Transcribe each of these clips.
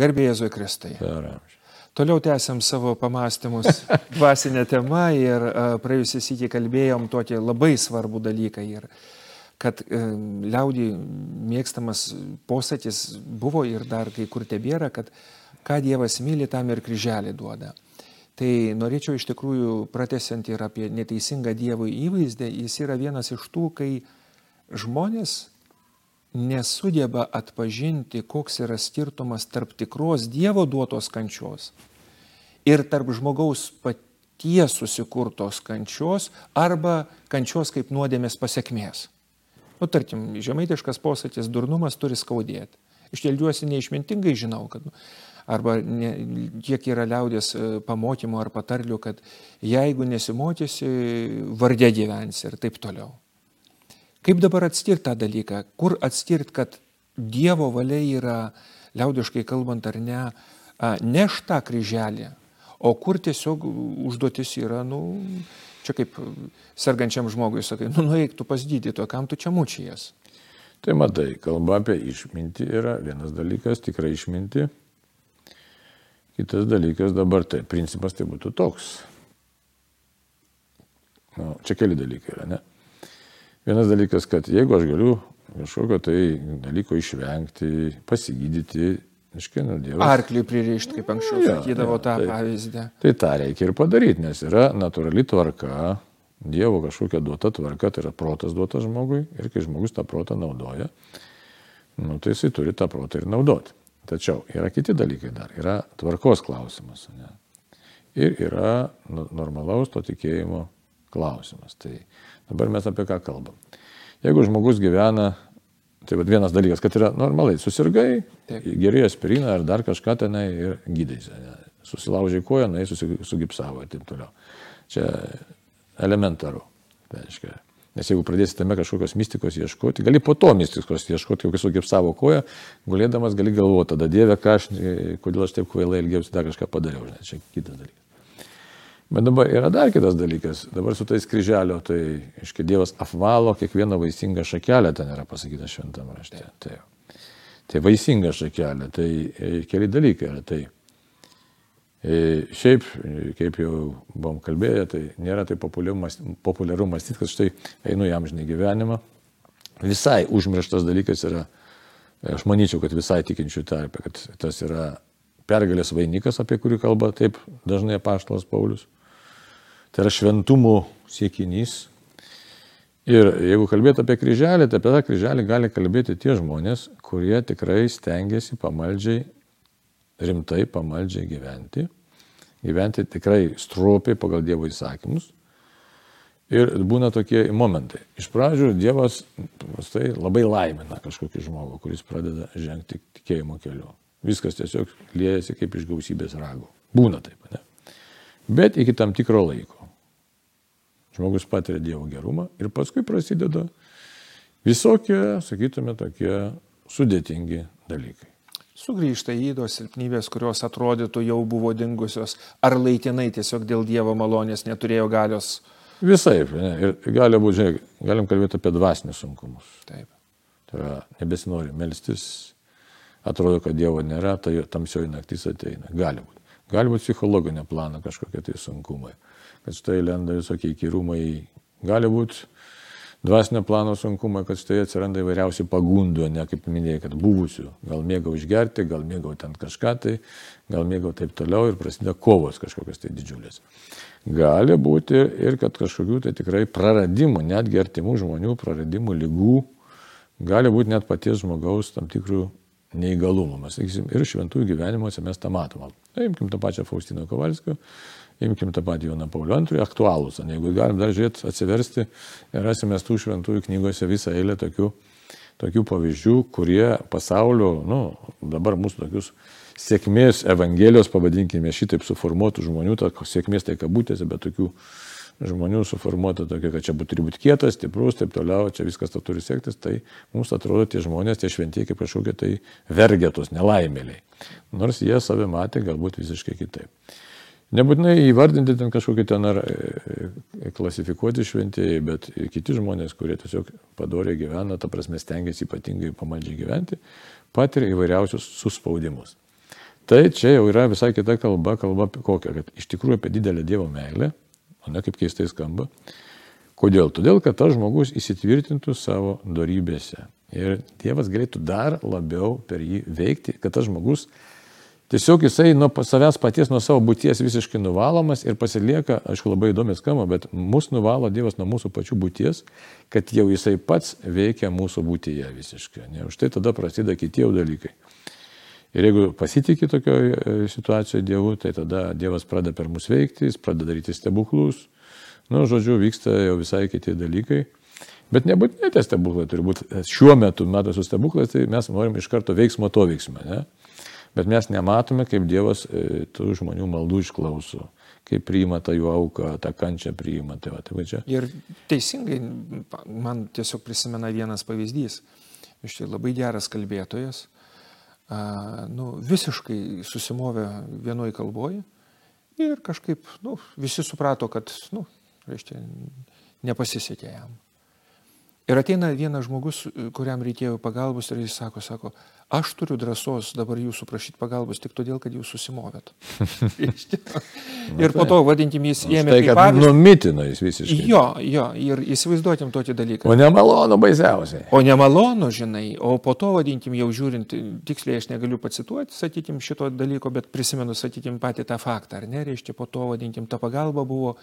Garbė Jėzui Kristai. Toliau tęsiam savo pamastymus dvasinę temą ir uh, praėjusią sykį kalbėjom tokį labai svarbų dalyką ir kad uh, liaudį mėgstamas posakis buvo ir dar kai kur tebėra, kad ką Dievas myli, tam ir kryželį duoda. Tai norėčiau iš tikrųjų pratesiant ir apie neteisingą Dievo įvaizdį, jis yra vienas iš tų, kai žmonės nesugeba atpažinti, koks yra skirtumas tarp tikros Dievo duotos kančios ir tarp žmogaus paties susikurtos kančios arba kančios kaip nuodėmės pasiekmės. Nu, tarkim, žemaitiškas posakis durnumas turi skaudėti. Iš dėlgiuosi neišmintingai žinau, kad nu, arba ne, kiek yra liaudės e, pamokymų ar patarlių, kad jeigu nesimokysi, vardė gyvensi ir taip toliau. Kaip dabar atskirti tą dalyką? Kur atskirti, kad Dievo valia yra, liaudiškai kalbant ar ne, neš tą kryželį, o kur tiesiog užduotis yra, nu, čia kaip sergančiam žmogui sakai, nu, nueik tu pas gydytoją, kam tu čia mučijas. Tai matai, kalba apie išmintį yra vienas dalykas, tikrai išminti. Kitas dalykas dabar, tai principas tai būtų toks. Nu, čia keli dalykai yra, ne? Vienas dalykas, kad jeigu aš galiu kažkokio tai dalyko išvengti, pasigydyti, Iškai, nu, Dievas. Arklį pririšti, kaip anksčiau ja, sakydavo ja, tą tai, pavyzdį. Tai tą reikia ir padaryti, nes yra natūrali tvarka, Dievo kažkokia duota tvarka, tai yra protas duotas žmogui ir kai žmogus tą protą naudoja, nu, tai jisai turi tą protą ir naudoti. Tačiau yra kiti dalykai dar, yra tvarkos klausimas. Ne? Ir yra normalaus to tikėjimo klausimas. Tai Dabar mes apie ką kalbam. Jeigu žmogus gyvena, tai vad vienas dalykas, kad yra normaliai, susirgai, geriai aspiriną ar dar kažką tenai ir gydaisi. Susilaužiai koją, na, sugipsavo ir taip toliau. Čia elementaru. Tai reiškia. Nes jeigu pradėsi tame kažkokios mistikos ieškoti, gali po to mistikos ieškoti, kokius sugipsavo koją, gulėdamas gali galvoti, tada Dieve, aš, kodėl aš taip kvailai ilgiausi, dar kažką padariau. Žinai, čia kitas dalykas. Bet dabar yra dar kitas dalykas. Dabar su tais kryželio, tai, aiškiai, Dievas apvalo kiekvieną vaisingą šakelę, ten yra pasakyta šventame rašte. Tai, tai vaisinga šakelė, tai e, keli dalykai yra. Tai e, šiaip, kaip jau buvom kalbėję, tai nėra tai populiaru mąstyti, kad štai einu jam žinai gyvenimą. Visai užmirštas dalykas yra, aš manyčiau, kad visai tikinčių tarpe, kad tas yra pergalės vainikas, apie kurį kalba taip dažnai apaštalas Paulius. Tai yra šventumo siekinys. Ir jeigu kalbėtų apie kryželį, tai apie tą kryželį gali kalbėti tie žmonės, kurie tikrai stengiasi pamaldžiai, rimtai pamaldžiai gyventi. Gyventi tikrai stropiai pagal Dievo įsakymus. Ir būna tokie momentai. Iš pradžių Dievas tai labai laimina kažkokį žmogų, kuris pradeda žengti tikėjimo keliu. Viskas tiesiog liejasi kaip iš gausybės ragų. Būna taip, ne? Bet iki tam tikro laiko. Žmogus patiria Dievo gerumą ir paskui prasideda visokie, sakytume, tokie sudėtingi dalykai. Sugrįžta į įdos silpnybės, kurios atrodytų jau buvo dingusios, ar laikinai tiesiog dėl Dievo malonės neturėjo galios. Visai, ne, ir gali būti, žiūrėk, galim kalbėti apie dvasinius sunkumus. Taip. Tai yra, nebesinori melstis, atrodo, kad Dievo nėra, tai tamsioji naktis ateina. Gali būti. Gali būti psichologinio plano kažkokie tai sunkumai kad štai lenda visokie įkyrumai. Gali būti dvasinio plano sunkumai, kad štai atsiranda įvairiausių pagundų, ne kaip minėjai, kad buvusių. Gal mėgau išgerti, gal mėgau ten kažką tai, gal mėgau taip toliau ir prasideda kovos kažkokios tai didžiulės. Gali būti ir kad kažkokių tai tikrai praradimų, netgi artimų žmonių praradimų, lygų, gali būti net paties žmogaus tam tikrų neįgalumų. Mes, sakysim, ir šventųjų gyvenimuose mes tą matome. Paimkim tą pačią Faustino Kovalskio, imkim tą patį Joną Paulių II, aktualūs. Jeigu galim dar žiūrėti, atsiversti, rasime tų šventųjų knygose visą eilę tokių, tokių pavyzdžių, kurie pasaulio, nu, dabar mūsų tokius sėkmės Evangelijos, pavadinkime šitaip suformuotų žmonių, ta sėkmės tai kabutėse, bet tokių žmonių suformuota tokia, kad čia turi būti kietas, stiprus, taip toliau, čia viskas to turi sektis, tai mums atrodo tie žmonės, tie šventieji kaip kažkokie tai vergetos, nelaimėliai. Nors jie save matė galbūt visiškai kitaip. Nebūtinai įvardinti ten kažkokį ten ar e, e, klasifikuoti šventėjai, bet kiti žmonės, kurie tiesiog padoriai gyvena, ta prasme stengiasi ypatingai pamaldžiai gyventi, patiria įvairiausius suspaudimus. Tai čia jau yra visai kita kalba, kalba kokią, kad iš tikrųjų apie didelę Dievo meilę, o ne kaip keistai skamba. Kodėl? Todėl, kad tas žmogus įsitvirtintų savo darybėse. Ir Dievas galėtų dar labiau per jį veikti, kad tas žmogus tiesiog jisai nuo savęs paties, nuo savo būties visiškai nuvalomas ir pasilieka, aišku, labai įdomi skamba, bet mus nuvalo Dievas nuo mūsų pačių būties, kad jau jisai pats veikia mūsų būtyje visiškai. Ne? Už tai tada prasideda kiti jau dalykai. Ir jeigu pasitikė tokioje situacijoje Dievu, tai tada Dievas pradeda per mus veikti, jis pradeda daryti stebuklus. Nu, žodžiu, vyksta jau visai kiti dalykai. Bet nebūtinai tie stebuklai turi būti šiuo metu, metu su stebuklais, tai mes norim iš karto veiksmo to veiksmą. Ne? Bet mes nematome, kaip Dievas e, tų žmonių maldų išklauso, kaip priima tą jų auką, tą kančią priima. Tai va, tai va čia. Ir teisingai, man tiesiog prisimena vienas pavyzdys. Iš tai labai geras kalbėtojas, nu, visiškai susimovė vienoj kalboje ir kažkaip nu, visi suprato, kad nu, reiškia, nepasisekė jam. Ir ateina vienas žmogus, kuriam reikėjo pagalbos ir jis sako, sako, aš turiu drąsos dabar jūsų prašyti pagalbos tik todėl, kad jūs susimovėt. ir po to, vadinkim, jis ėmė... Tai, kad pavyzdį. numitina jis visiškai. Jo, jo, ir įsivaizduotim tokį dalyką. O nemalonu baisiausiai. O nemalonu, žinai, o po to, vadinkim, jau žiūrint, tiksliai aš negaliu pacituoti, sakykim, šito dalyko, bet prisimenu, sakykim, patį tą faktą, ar ne, reiškia, po to, vadinkim, ta pagalba buvo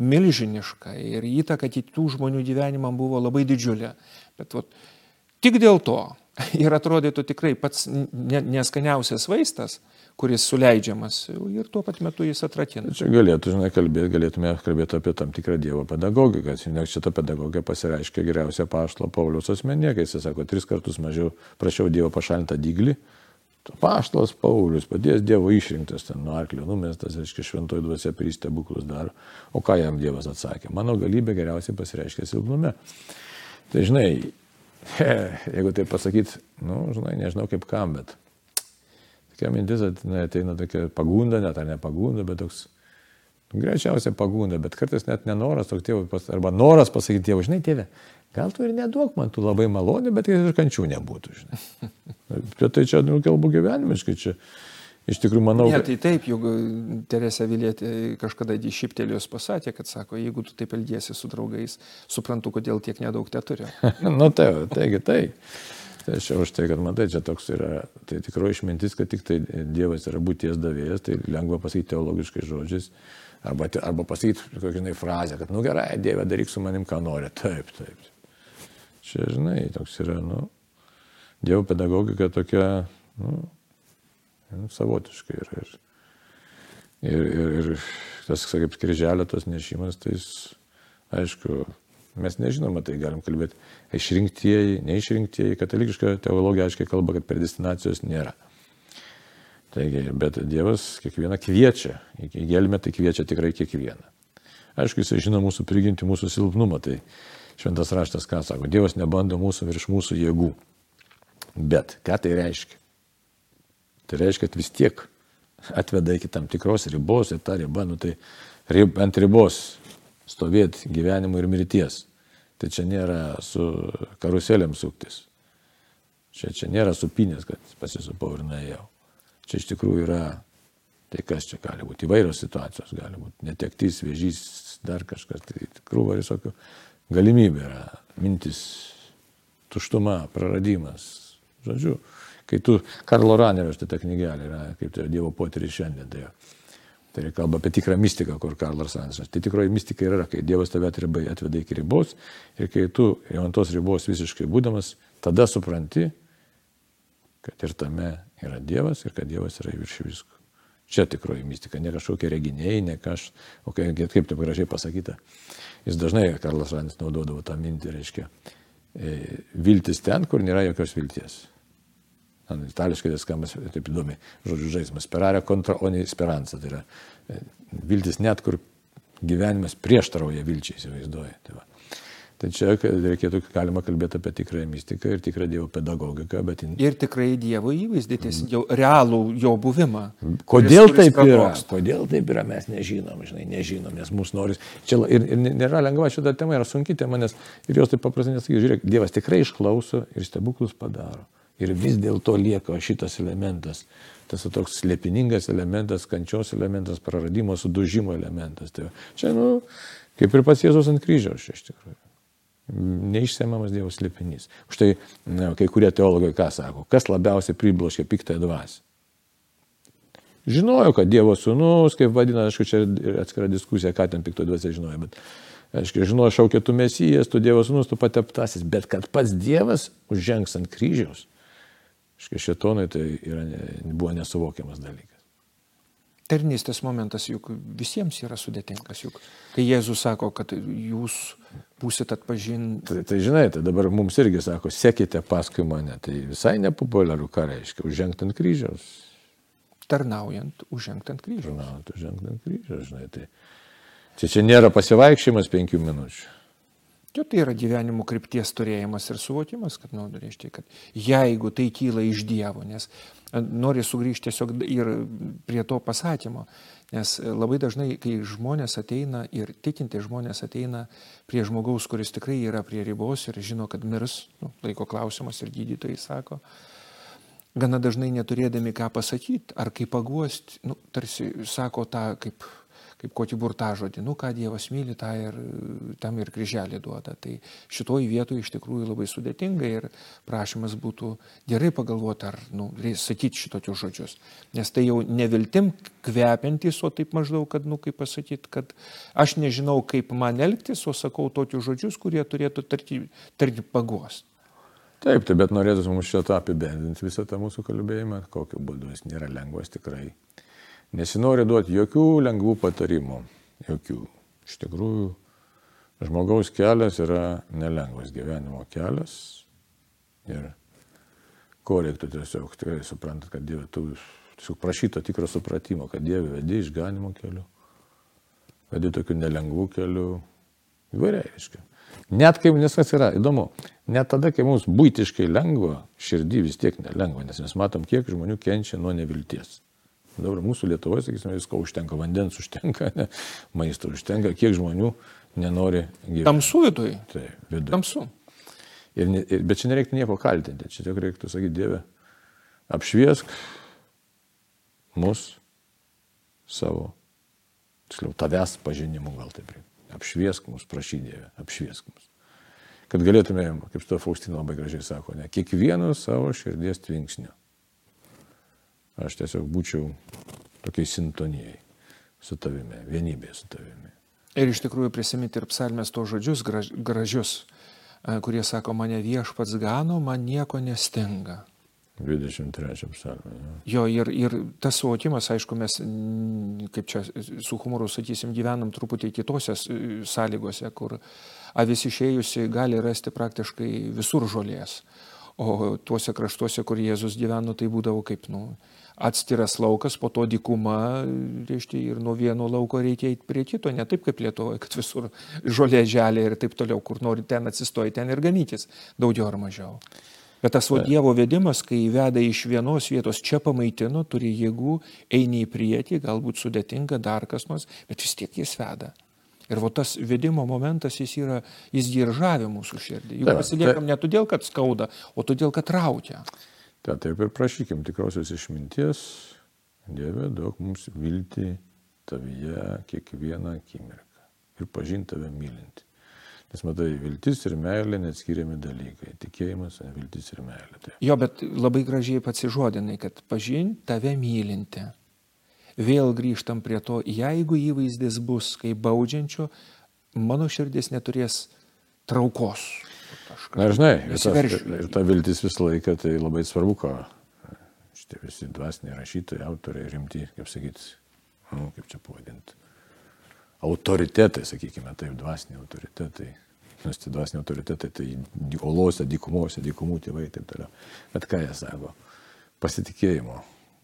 milžiniška ir įtaka kitų žmonių gyvenimam buvo labai didžiulė. Bet vat, tik dėl to ir atrodytų tikrai pats neskaniausias vaistas, kuris suleidžiamas ir tuo pat metu jis atratina. Čia galėtų, žinai, kalbėti, galėtume kalbėti apie tam tikrą Dievo pedagogiką. Nes šita pedagogija pasireiškia geriausia paštlo Paulius asmenė, kai jis sako, tris kartus mažiau prašiau Dievo pašalintą dyglį, Paštas Paulius, padės Dievo išrinktas ten nuo arklio numestas, reiškia, šventoji dvasia pristebuklus daro. O ką jam Dievas atsakė? Mano galybė geriausiai pasireiškia silpnume. Tai žinai, jeigu tai pasakyt, nu, žinai, nežinau kaip kam, bet tokia mintis na, ateina tokia pagunda, net ar ne pagunda, bet toks, greičiausiai pagunda, bet kartais net nenoras toks tėvui, arba noras pasakyti tėvui, žinai, tėvė, Gal tu ir neduok man tų labai malonių, bet ir kančių nebūtų. Žinai. tai čia nu, kalbu gyvenimiškai. Čia. Iš tikrųjų, manau. Ne, tai taip, juk Teresė Vilėtė kažkada šiptelėjus pasakė, kad sako, jeigu tu taip elgiesi su draugais, suprantu, kodėl tiek nedaug te turi. nu, tai, taigi tai. Tai čia už tai, kad matai, čia toks yra, tai tikroji išmintis, kad tik tai Dievas yra būties davėjas, tai lengva pasakyti teologiškai žodžiais, arba, arba pasakyti kokią frazę, kad, nu gerai, Dieve, daryk su manim, ką nori. Taip, taip. Čia, žinai, toks yra, nu, Dievo pedagogika tokia, nu, nu savotiškai. Ir, ir, ir, ir, ir tas, kaip kryželio tos nešimas, tai jis, aišku, mes nežinome, tai galim kalbėti, išrinktieji, neišrinktieji, katalikiška teologija aiškiai kalba, kad predestinacijos nėra. Taigi, bet Dievas kiekvieną kviečia, į gelmę tai kviečia tikrai kiekvieną. Aišku, jisai žino mūsų prigimti, mūsų silpnumą, tai Šventas raštas ką sako, Dievas nebando mūsų virš mūsų jėgų. Bet ką tai reiškia? Tai reiškia, kad vis tiek atveda iki tam tikros ribos ir ta riba, nu tai rib, ant ribos stovėti gyvenimo ir mirties. Tai čia nėra su karuselėm suktis. Čia, čia nėra supinės, kad pasisupau ir nuėjau. Čia iš tikrųjų yra, tai kas čia gali būti, įvairios situacijos gali būti, netektis, vėžys, dar kažkas, tai krūva visokių galimybė yra mintis, tuštuma, praradimas. Žodžiu, kai tu, Karlo Ranerio šitą knygelę yra, kaip tai Dievo potyris šiandien. Tai, tai kalba apie tikrą mistiką, kur Karlas Raneris. Tai tikroji mistika yra, kai Dievas tave atveda iki ribos ir kai tu jau ant tos ribos visiškai būdamas, tada supranti, kad ir tame yra Dievas ir kad Dievas yra virš visko. Čia tikroji mistika, ne kažkokie reginiai, ne kažkas, o kaip, kaip taip gražiai pasakyta. Jis dažnai, Karlas Ranis, naudodavo tą mintį, reiškia, e, viltis ten, kur nėra jokios vilties. Man itališkai tai skamba taip įdomi, žodžiu žaidimas. Sperare kontra oni speranza. Tai yra e, viltis net, kur gyvenimas prieštarauja vilčiai, įsivaizduoja. Tai va. Tai čia reikėtų, galima kalbėti apie tikrąją mistiką ir tikrą Dievo pedagogiką. Bet... In... Ir tikrai Dievo įvaizdį, jau realų jo buvimą. Kodėl kuris, taip kuris yra? Kodėl taip yra, mes nežinom, žinai, nežinom, nes mūsų noris. Čia ir, ir nėra lengva šitą temą, yra sunki tema, nes ir jos taip paprastai nesakys, žiūrėk, Dievas tikrai išklauso ir stebuklus padaro. Ir vis dėlto lieka šitas elementas. tas toks slėpiningas elementas, kančios elementas, praradimo, sudužimo elementas. Tai čia, nu, kaip ir pats Jėzus ant kryžiaus, iš tikrųjų. Neišsiemamas Dievo slėpinys. Štai na, kai kurie teologai ką sako, kas labiausiai pribloškia piktąją dvasę. Žinojo, kad Dievo sūnus, kaip vadina, aišku, čia atskira diskusija, ką ten piktoji dvasia žinojo, bet, aišku, žinojo, šaukė tu mesijas, tu Dievo sūnus, tu pateptasis, bet kad pats Dievas užžengs ant kryžiaus, aišku, šitonai tai yra, buvo nesuvokiamas dalykas. Tarnystės momentas juk visiems yra sudėtingas, juk kai Jėzus sako, kad jūs būsit atpažinti. Tai, tai žinai, tai dabar mums irgi sako, sekite paskui mane, tai visai nepopuliaru, ką reiškia, užžengti ant kryžiaus. Tarnaujant, užžengti ant kryžiaus. Tarnaujant, užžengti ant kryžiaus, žinai, tai čia, čia nėra pasivaikščiojimas penkių minučių. Jo, tai yra gyvenimo krypties turėjimas ir suvokimas, kad, nu, reiškia, kad jeigu tai kyla iš Dievo, nes nori sugrįžti tiesiog ir prie to pasakymo, nes labai dažnai, kai žmonės ateina ir tikinti žmonės ateina prie žmogaus, kuris tikrai yra prie ribos ir žino, kad mirs, nu, laiko klausimas ir gydytojai sako, gana dažnai neturėdami ką pasakyti ar kaip paguosti, nu, tarsi sako tą kaip kaip kokį burtažodį, nu ką Dievas myli, tą ir tam ir kryželį duoda. Tai šitoj vietoje iš tikrųjų labai sudėtinga ir prašymas būtų gerai pagalvoti, ar nu, sakyti šitokius žodžius. Nes tai jau neviltim kvepiantis, o taip maždaug, kad, nu kaip pasakyti, kad aš nežinau, kaip man elgtis, o sakau tokius žodžius, kurie turėtų tarti, tarti paguosti. Taip, tai bet norėtų mums šitą apibendrinti visą tą mūsų kalbėjimą, kokiu būdu jis nėra lengvas tikrai. Nesinori duoti jokių lengvų patarimų. Jokių. Iš tikrųjų, žmogaus kelias yra nelengvas gyvenimo kelias. Ir ko reiktų tiesiog tikrai suprantat, kad Dieve, tu tiesiog prašyto tikro supratimo, kad Dieve vedi išganimo keliu, vedi tokiu nelengvų keliu, įvairiai, reiškia. Net kaip, nes kas yra įdomu, net tada, kai mums būtiškai lengva, širdį vis tiek nelengva, nes mes matom, kiek žmonių kenčia nuo nevilties. Dabar mūsų Lietuvoje, sakysime, visko užtenka, vandens užtenka, ne, maisto užtenka, kiek žmonių nenori gyventi. Tamsu viduje. Tai, viduje. Tamsu. Ir, ir, bet čia nereiktų nieko kaltinti, čia tik reiktų sakyti, Dieve, apšviesk mus savo, tiksliau, tavęs pažinimu gal taip. Apšviesk mus, prašy Dieve, apšviesk mus. Kad galėtumėm, kaip to Faustino labai gražiai sako, ne, kiekvienu savo širdies tvinksniu aš tiesiog būčiau tokiai sintonijai su tavimi, vienybėje su tavimi. Ir iš tikrųjų prisiminti ir psalmės to žodžius graž, gražius, kurie sako, mane viešpats gano, man nieko nestinga. 23 psalmė. Ja. Jo, ir, ir tas suvokimas, aišku, mes, kaip čia su humoru sakysim, gyvenam truputį kitose sąlygose, kur avis išėjusi gali rasti praktiškai visur žolės. O tuose kraštuose, kur Jėzus gyveno, tai būdavo kaip, nu, atskiras laukas, po to dykuma, reiškia, ir nuo vieno lauko reikia eiti prie kito, ne taip kaip Lietuvoje, kad visur žolė želė ir taip toliau, kur nori ten atsistoji, ten ir ganytis, daugiau ar mažiau. Bet tas va, Dievo vedimas, kai veda iš vienos vietos, čia pamaitino, turi jėgų, eini į priekį, galbūt sudėtinga, dar kas nors, bet vis tiek jis veda. Ir va tas vedimo momentas, jis yra, jis diržavė mūsų širdį. Juk pasiliekam ne todėl, kad skauda, o todėl, kad traukia. Ta, taip ir prašykim tikrosios išminties, Dieve, duok mums viltį tavyje kiekvieną akimirką ir pažinti tave mylinti. Nes matai, viltis ir meilė neatskiriami dalykai. Tikėjimas, viltis ir meilė. Taip. Jo, bet labai gražiai pats įžodinai, kad pažinti tave mylinti. Vėl grįžtam prie to, jeigu įvaizdis bus kaip baudžiančio, mano širdis neturės traukos. Na žinai, ir ta, ir ta viltis visą laiką, tai labai svarbu, ką šitie visi dvasiniai rašytojai, autoriai, rimti, kaip sakyti, nu, kaip čia pavadinti, autoritetai, sakykime, taip, dvasiniai autoritetai. Nes tie dvasiniai autoritetai, tai olose, dykumose, dykumų tėvai ir taip toliau. Bet ką jie sako? Pasitikėjimo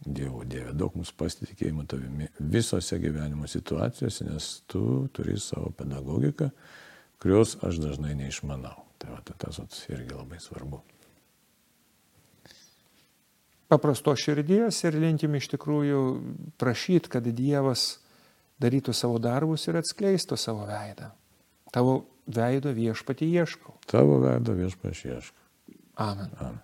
Dievo Dieve, daug mūsų pasitikėjimo tavimi visose gyvenimo situacijose, nes tu turi savo pedagogiką, kurios aš dažnai neišmanau. Tai, va, tai tas vat, irgi labai svarbu. Paprasto širdies ir linkim iš tikrųjų prašyti, kad Dievas darytų savo darbus ir atskleistų savo veidą. Tavo veido viešpati ieškau. Tavo veido viešpati ieškau. Amen. Amen.